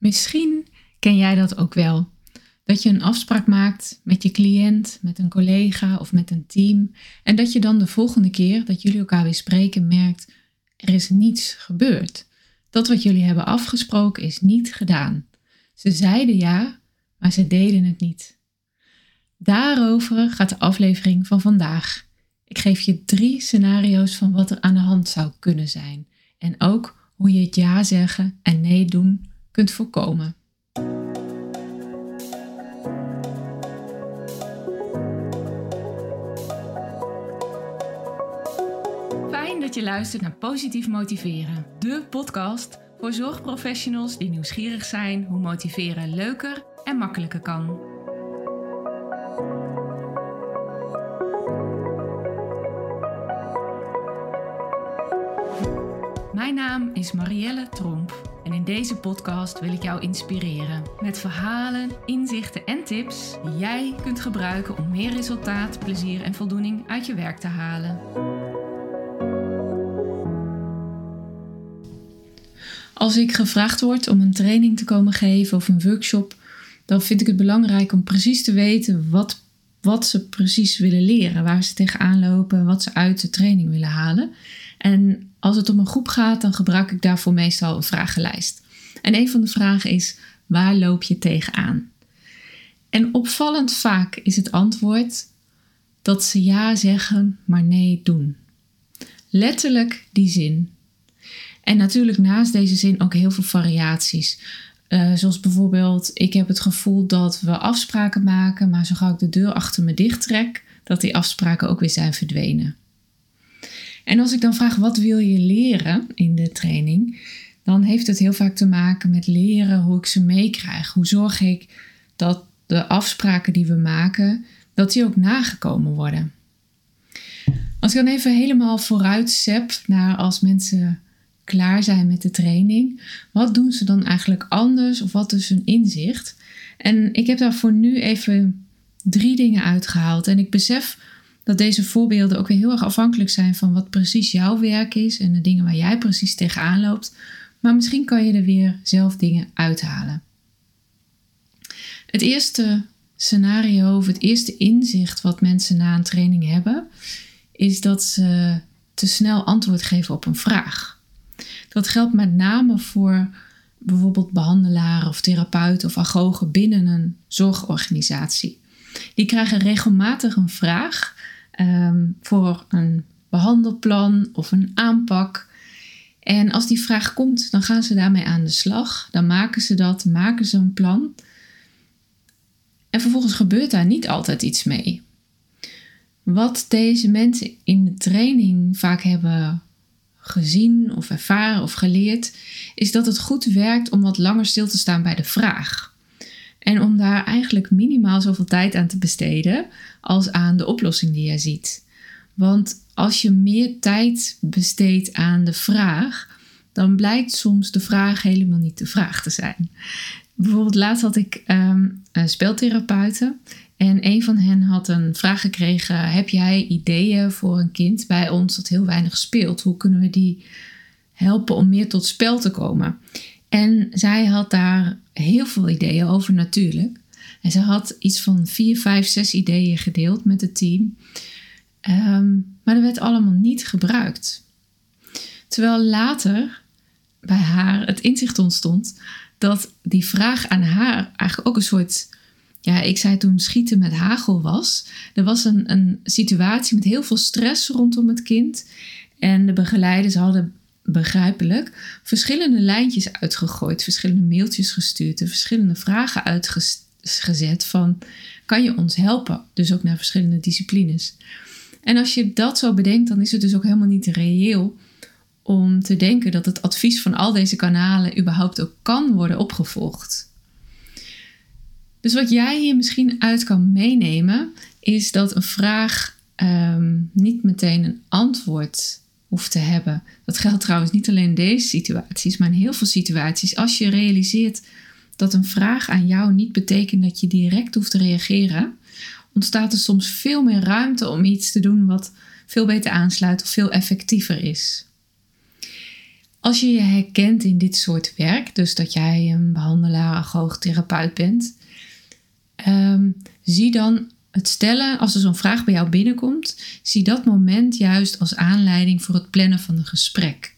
Misschien ken jij dat ook wel. Dat je een afspraak maakt met je cliënt, met een collega of met een team. En dat je dan de volgende keer dat jullie elkaar weer spreken merkt, er is niets gebeurd. Dat wat jullie hebben afgesproken is niet gedaan. Ze zeiden ja, maar ze deden het niet. Daarover gaat de aflevering van vandaag. Ik geef je drie scenario's van wat er aan de hand zou kunnen zijn. En ook hoe je het ja zeggen en nee doen kunt voorkomen. Fijn dat je luistert naar Positief Motiveren, de podcast voor zorgprofessionals die nieuwsgierig zijn hoe motiveren leuker en makkelijker kan. Mijn naam is Marielle Tromp en in deze podcast wil ik jou inspireren met verhalen, inzichten en tips die jij kunt gebruiken om meer resultaat, plezier en voldoening uit je werk te halen. Als ik gevraagd word om een training te komen geven of een workshop, dan vind ik het belangrijk om precies te weten wat, wat ze precies willen leren, waar ze tegenaan lopen, wat ze uit de training willen halen. En als het om een groep gaat, dan gebruik ik daarvoor meestal een vragenlijst. En een van de vragen is: waar loop je tegenaan? En opvallend vaak is het antwoord dat ze ja zeggen, maar nee doen. Letterlijk die zin. En natuurlijk naast deze zin ook heel veel variaties. Uh, zoals bijvoorbeeld, ik heb het gevoel dat we afspraken maken, maar zo gauw ik de deur achter me dicht trek, dat die afspraken ook weer zijn verdwenen. En als ik dan vraag wat wil je leren in de training, dan heeft het heel vaak te maken met leren hoe ik ze meekrijg. Hoe zorg ik dat de afspraken die we maken, dat die ook nagekomen worden. Als ik dan even helemaal vooruit zep naar als mensen klaar zijn met de training, wat doen ze dan eigenlijk anders of wat is hun inzicht? En ik heb daar voor nu even drie dingen uitgehaald. En ik besef dat deze voorbeelden ook weer heel erg afhankelijk zijn van wat precies jouw werk is en de dingen waar jij precies tegenaan loopt. Maar misschien kan je er weer zelf dingen uithalen. Het eerste scenario of het eerste inzicht wat mensen na een training hebben, is dat ze te snel antwoord geven op een vraag. Dat geldt met name voor bijvoorbeeld behandelaren of therapeuten of agogen binnen een zorgorganisatie. Die krijgen regelmatig een vraag Ehm, voor een behandelplan of een aanpak. En als die vraag komt, dan gaan ze daarmee aan de slag. Dan maken ze dat, maken ze een plan. En vervolgens gebeurt daar niet altijd iets mee. Wat deze mensen in de training vaak hebben gezien of ervaren of geleerd, is dat het goed werkt om wat langer stil te staan bij de vraag. En om daar eigenlijk minimaal zoveel tijd aan te besteden als aan de oplossing die jij ziet. Want als je meer tijd besteedt aan de vraag, dan blijkt soms de vraag helemaal niet de vraag te zijn. Bijvoorbeeld laatst had ik um, speltherapeuten en een van hen had een vraag gekregen: Heb jij ideeën voor een kind bij ons dat heel weinig speelt? Hoe kunnen we die helpen om meer tot spel te komen? En zij had daar heel veel ideeën over natuurlijk. En ze had iets van vier, vijf, zes ideeën gedeeld met het team. Ehm, maar dat werd allemaal niet gebruikt. Terwijl later bij haar het inzicht ontstond dat die vraag aan haar eigenlijk ook een soort, ja, ik zei toen schieten met hagel was. Er was een, een situatie met heel veel stress rondom het kind. En de begeleiders hadden begrijpelijk, verschillende lijntjes uitgegooid, verschillende mailtjes gestuurd en verschillende vragen uitgezet van kan je ons helpen? Dus ook naar verschillende disciplines. En als je dat zo bedenkt, dan is het dus ook helemaal niet reëel om te denken dat het advies van al deze kanalen überhaupt ook kan worden opgevolgd. Dus wat jij hier misschien uit kan meenemen, is dat een vraag ehm, niet meteen een antwoord hoeft te hebben. Dat geldt trouwens niet alleen in deze situaties, maar in heel veel situaties. Als je realiseert dat een vraag aan jou niet betekent dat je direct hoeft te reageren, ontstaat er soms veel meer ruimte om iets te doen wat veel beter aansluit of veel effectiever is. Als je je herkent in dit soort werk, dus dat jij een behandelaar, agoog, therapeut bent, um, zie dan het stellen, als er zo'n vraag bij jou binnenkomt, zie dat moment juist als aanleiding voor het plannen van een gesprek.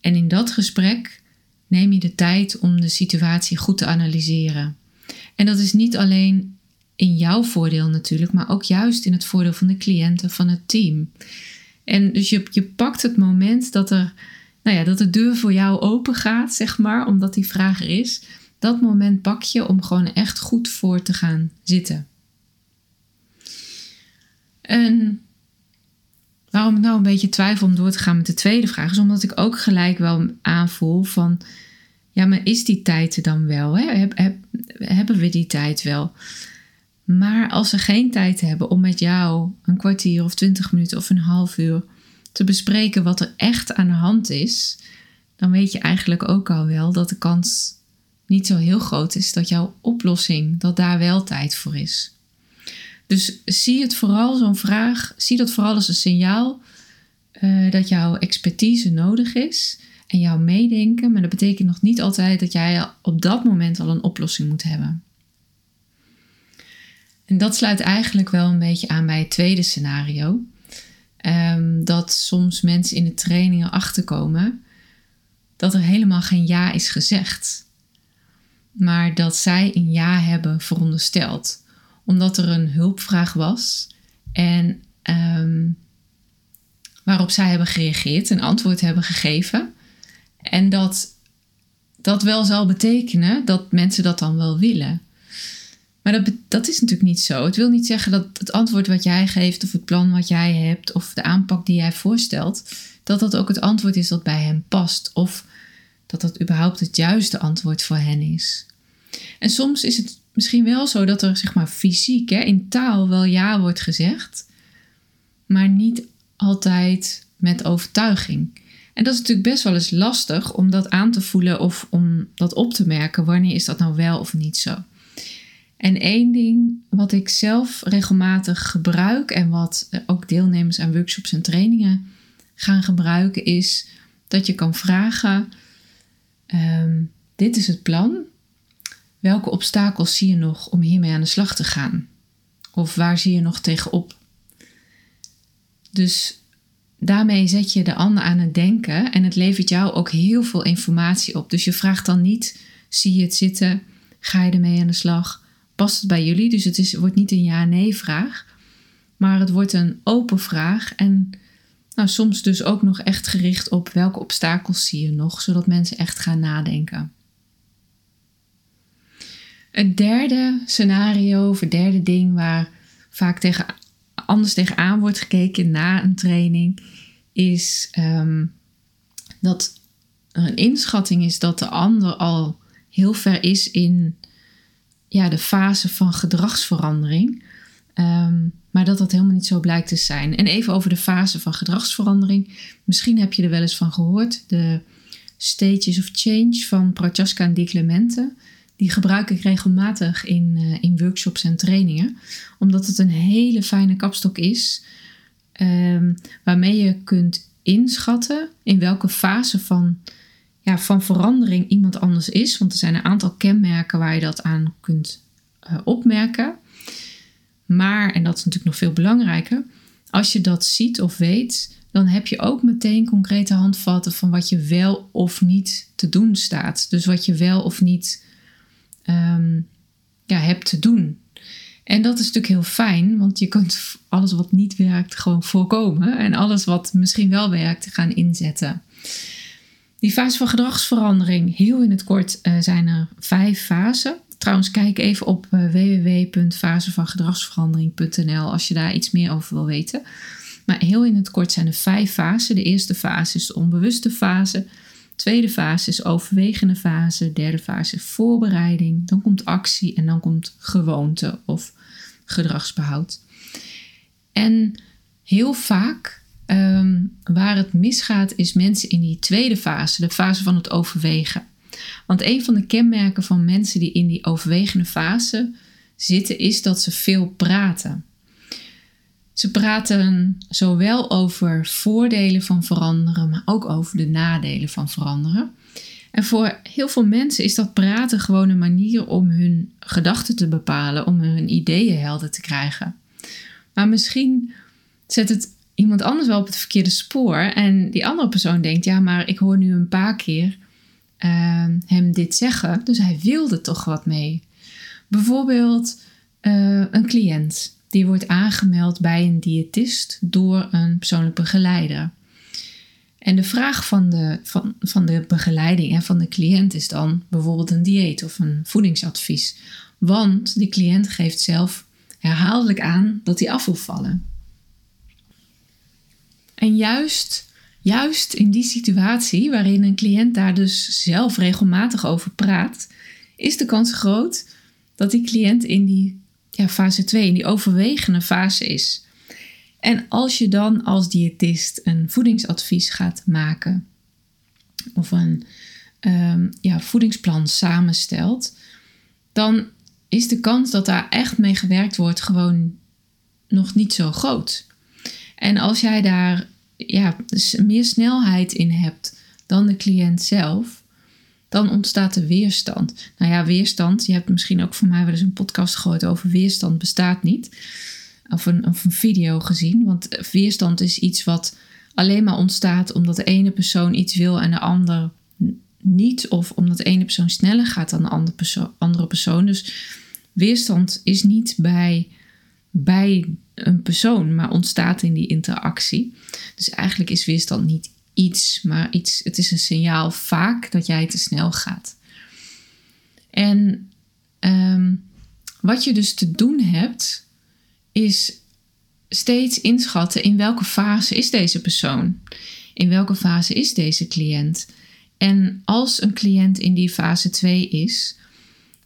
En in dat gesprek neem je de tijd om de situatie goed te analyseren. En dat is niet alleen in jouw voordeel natuurlijk, maar ook juist in het voordeel van de cliënten, van het team. En dus je, je pakt het moment dat, er, nou ja, dat de deur voor jou open gaat, zeg maar, omdat die vraag er is. Dat moment pak je om gewoon echt goed voor te gaan zitten. En waarom ik nou een beetje twijfel om door te gaan met de tweede vraag, is omdat ik ook gelijk wel aanvoel van, ja, maar is die tijd er dan wel? Hè? Heb, hebben we die tijd wel? Maar als ze geen tijd hebben om met jou een kwartier of twintig minuten of een half uur te bespreken wat er echt aan de hand is, dan weet je eigenlijk ook al wel dat de kans niet zo heel groot is dat jouw oplossing, dat daar wel tijd voor is. Dus zie het vooral, zo'n vraag, zie dat vooral als een signaal uh, dat jouw expertise nodig is en jouw meedenken. Maar dat betekent nog niet altijd dat jij op dat moment al een oplossing moet hebben. En dat sluit eigenlijk wel een beetje aan bij het tweede scenario. Um, dat soms mensen in de trainingen achterkomen dat er helemaal geen ja is gezegd. Maar dat zij een ja hebben verondersteld. Omdat er een hulpvraag was en um, waarop zij hebben gereageerd, een antwoord hebben gegeven. En dat dat wel zal betekenen dat mensen dat dan wel willen. Maar dat, dat is natuurlijk niet zo. Het wil niet zeggen dat het antwoord wat jij geeft, of het plan wat jij hebt, of de aanpak die jij voorstelt, dat dat ook het antwoord is dat bij hen past. Of dat dat überhaupt het juiste antwoord voor hen is. En soms is het misschien wel zo dat er zeg maar fysiek, hè, in taal wel ja wordt gezegd, maar niet altijd met overtuiging. En dat is natuurlijk best wel eens lastig om dat aan te voelen of om dat op te merken. Wanneer is dat nou wel of niet zo? En één ding wat ik zelf regelmatig gebruik en wat ook deelnemers aan workshops en trainingen gaan gebruiken, is dat je kan vragen: ehm, Dit is het plan. Welke obstakels zie je nog om hiermee aan de slag te gaan? Of waar zie je nog tegenop? Dus daarmee zet je de ander aan het denken en het levert jou ook heel veel informatie op. Dus je vraagt dan niet: zie je het zitten? Ga je ermee aan de slag? past het bij jullie? Dus het is, wordt niet een ja-nee vraag, maar het wordt een open vraag. En nou, soms dus ook nog echt gericht op welke obstakels zie je nog, zodat mensen echt gaan nadenken. Het derde scenario, of het derde ding waar vaak tegen, anders tegenaan wordt gekeken na een training, is um, dat er een inschatting is dat de ander al heel ver is in ja, de fase van gedragsverandering. Ehm, maar dat dat helemaal niet zo blijkt te zijn. En even over de fase van gedragsverandering. Misschien heb je er wel eens van gehoord. De stages of change van Prochaska en Di Clemente. Die gebruik ik regelmatig in, uh, in workshops en trainingen. Omdat het een hele fijne kapstok is. Um, waarmee je kunt inschatten in welke fase van ja, van verandering iemand anders is. Want er zijn een aantal kenmerken waar je dat aan kunt uh, opmerken. Maar, en dat is natuurlijk nog veel belangrijker, als je dat ziet of weet, dan heb je ook meteen concrete handvatten van wat je wel of niet te doen staat. Dus wat je wel of niet um, ja, hebt te doen. En dat is natuurlijk heel fijn, want je kunt alles wat niet werkt gewoon voorkomen en alles wat misschien wel werkt gaan inzetten. Die fase van gedragsverandering, heel in het kort, uh, zijn er vijf fasen. Trouwens, kijk even op uh, www.fasevangedragsverandering.nl als je daar iets meer over wil weten. Maar heel in het kort zijn er vijf fasen. De eerste fase is de onbewuste fase. Tweede fase is overwegende fase. Derde fase is voorbereiding. Dan komt actie en dan komt gewoonte of gedragsbehoud. En heel vaak Ehm, waar het misgaat is mensen in die tweede fase, de fase van het overwegen. Want een van de kenmerken van mensen die in die overwegende fase zitten, is dat ze veel praten. Ze praten zowel over voordelen van veranderen, maar ook over de nadelen van veranderen. En voor heel veel mensen is dat praten gewoon een manier om hun gedachten te bepalen, om hun ideeën helder te krijgen. Maar misschien zet het iemand anders wel op het verkeerde spoor en die andere persoon denkt: ja, maar ik hoor nu een paar keer uh, hem dit zeggen, dus hij wilde toch wat mee. Bijvoorbeeld uh, een cliënt die wordt aangemeld bij een diëtist door een persoonlijk begeleider. En de vraag van de, van, van de begeleiding en van de cliënt is dan bijvoorbeeld een dieet of een voedingsadvies. Want die cliënt geeft zelf herhaaldelijk aan dat hij af wil vallen. En juist, juist in die situatie, waarin een cliënt daar dus zelf regelmatig over praat, is de kans groot dat die cliënt in die ja, fase 2, in die overwegende fase is. En als je dan als diëtist een voedingsadvies gaat maken of een um, ja, voedingsplan samenstelt, dan is de kans dat daar echt mee gewerkt wordt gewoon nog niet zo groot. En als jij daar ja, meer snelheid in hebt dan de cliënt zelf, dan ontstaat er weerstand. Nou ja, weerstand. Je hebt misschien ook van mij wel eens een podcast gehoord over weerstand bestaat niet. Of een, of een video gezien. Want weerstand is iets wat alleen maar ontstaat omdat de ene persoon iets wil en de ander niet. Of omdat de ene persoon sneller gaat dan de andere persoon. Andere persoon. Dus weerstand is niet bij, bij een persoon, maar ontstaat in die interactie. Dus eigenlijk is weerstand niet iets, maar iets, het is een signaal vaak dat jij te snel gaat. En ehm, wat je dus te doen hebt, is steeds inschatten in welke fase is deze persoon? In welke fase is deze cliënt? En als een cliënt in die fase 2 is,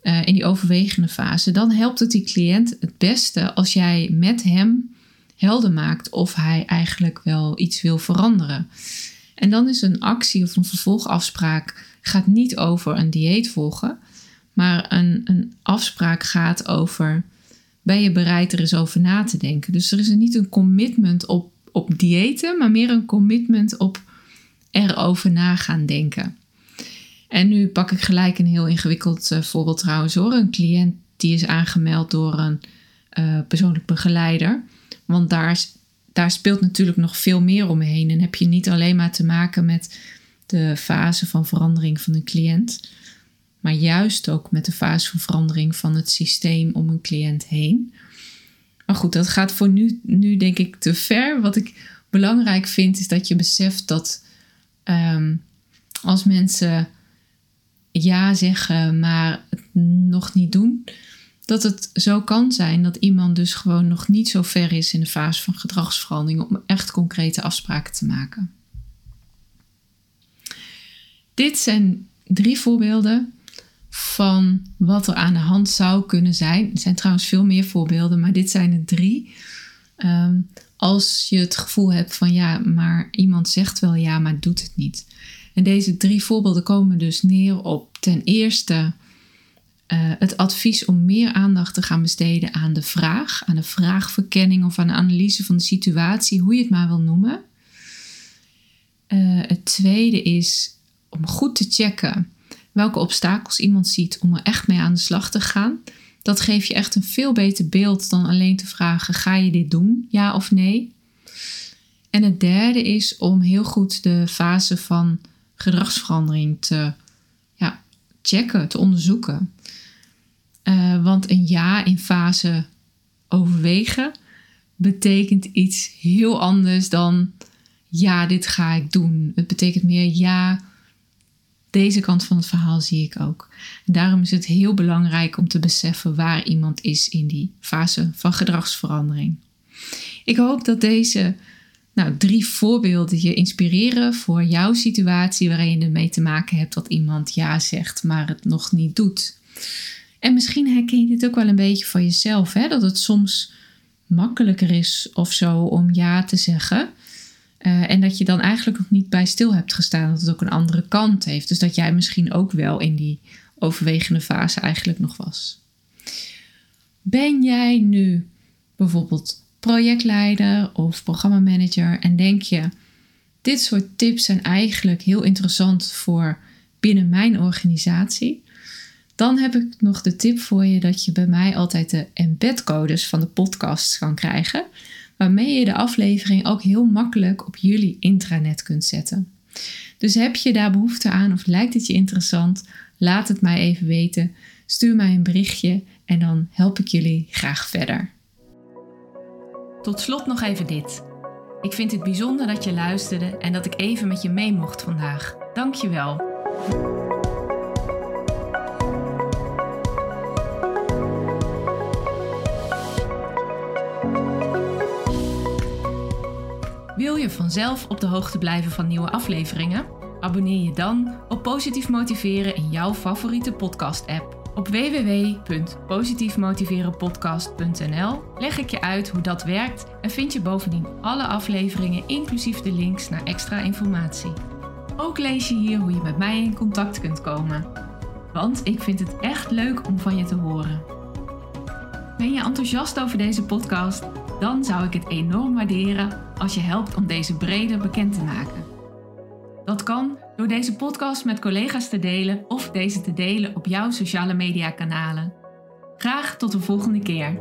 uh, in die overwegende fase, dan helpt het die cliënt het beste als jij met hem helder maakt of hij eigenlijk wel iets wil veranderen. En dan is een actie of een vervolgafspraak gaat niet over een dieet volgen, maar een, een afspraak gaat over ben je bereid er eens over na te denken. Dus er is niet een commitment op, op diëten, maar meer een commitment op erover na gaan denken. En nu pak ik gelijk een heel ingewikkeld uh, voorbeeld trouwens hoor. Een cliënt die is aangemeld door een uh, persoonlijk begeleider. Want daar daar speelt natuurlijk nog veel meer omheen. En heb je niet alleen maar te maken met de fase van verandering van een cliënt, maar juist ook met de fase van verandering van het systeem om een cliënt heen. Maar goed, dat gaat voor nu, nu denk ik te ver. Wat ik belangrijk vind, is dat je beseft dat um, als mensen ja zeggen, maar het nog niet doen, dat het zo kan zijn dat iemand dus gewoon nog niet zo ver is in de fase van gedragsverandering om echt concrete afspraken te maken. Dit zijn drie voorbeelden van wat er aan de hand zou kunnen zijn. Er zijn trouwens veel meer voorbeelden, maar dit zijn er drie. Ehm, als je het gevoel hebt van ja, maar iemand zegt wel ja, maar doet het niet. En deze drie voorbeelden komen dus neer op ten eerste uh, het advies om meer aandacht te gaan besteden aan de vraag, aan de vraagverkenning of aan de analyse van de situatie, hoe je het maar wil noemen. Uh, het tweede is om goed te checken welke obstakels iemand ziet om er echt mee aan de slag te gaan. Dat geeft je echt een veel beter beeld dan alleen te vragen: ga je dit doen, ja of nee? En het derde is om heel goed de fase van gedragsverandering te ja, checken, te onderzoeken. Uh, want een ja in fase overwegen betekent iets heel anders dan ja, dit ga ik doen. Het betekent meer ja, deze kant van het verhaal zie ik ook. Daarom is het heel belangrijk om te beseffen waar iemand is in die fase van gedragsverandering. Ik hoop dat deze nou, drie voorbeelden je inspireren voor jouw situatie waarin je ermee te maken hebt dat iemand ja zegt, maar het nog niet doet. En misschien herken je dit ook wel een beetje van jezelf, hè? dat het soms makkelijker is of zo om ja te zeggen. Uh, en dat je dan eigenlijk nog niet bij stil hebt gestaan dat het ook een andere kant heeft. Dus dat jij misschien ook wel in die overwegende fase eigenlijk nog was. Ben jij nu bijvoorbeeld projectleider of programmamanager en denk je, dit soort tips zijn eigenlijk heel interessant voor binnen mijn organisatie, dan heb ik nog de tip voor je dat je bij mij altijd de embedcodes van de podcasts kan krijgen, waarmee je de aflevering ook heel makkelijk op jullie intranet kunt zetten. Dus heb je daar behoefte aan of lijkt het je interessant? Laat het mij even weten. Stuur mij een berichtje en dan help ik jullie graag verder. Tot slot nog even dit. Ik vind het bijzonder dat je luisterde en dat ik even met je mee mocht vandaag. Dank je wel. Je vanzelf op de hoogte blijven van nieuwe afleveringen? Abonneer je dan op Positief Motiveren in jouw favoriete podcast-app. Op www.positiefmotiverenpodcast.nl leg ik je uit hoe dat werkt en vind je bovendien alle afleveringen inclusief de links naar extra informatie. Ook lees je hier hoe je met mij in contact kunt komen. Want ik vind het echt leuk om van je te horen. Ben je enthousiast over deze podcast? Dan zou ik het enorm waarderen als je helpt om deze breder bekend te maken. Dat kan door deze podcast met collega's te delen of deze te delen op jouw sociale media kanalen. Graag tot de volgende keer.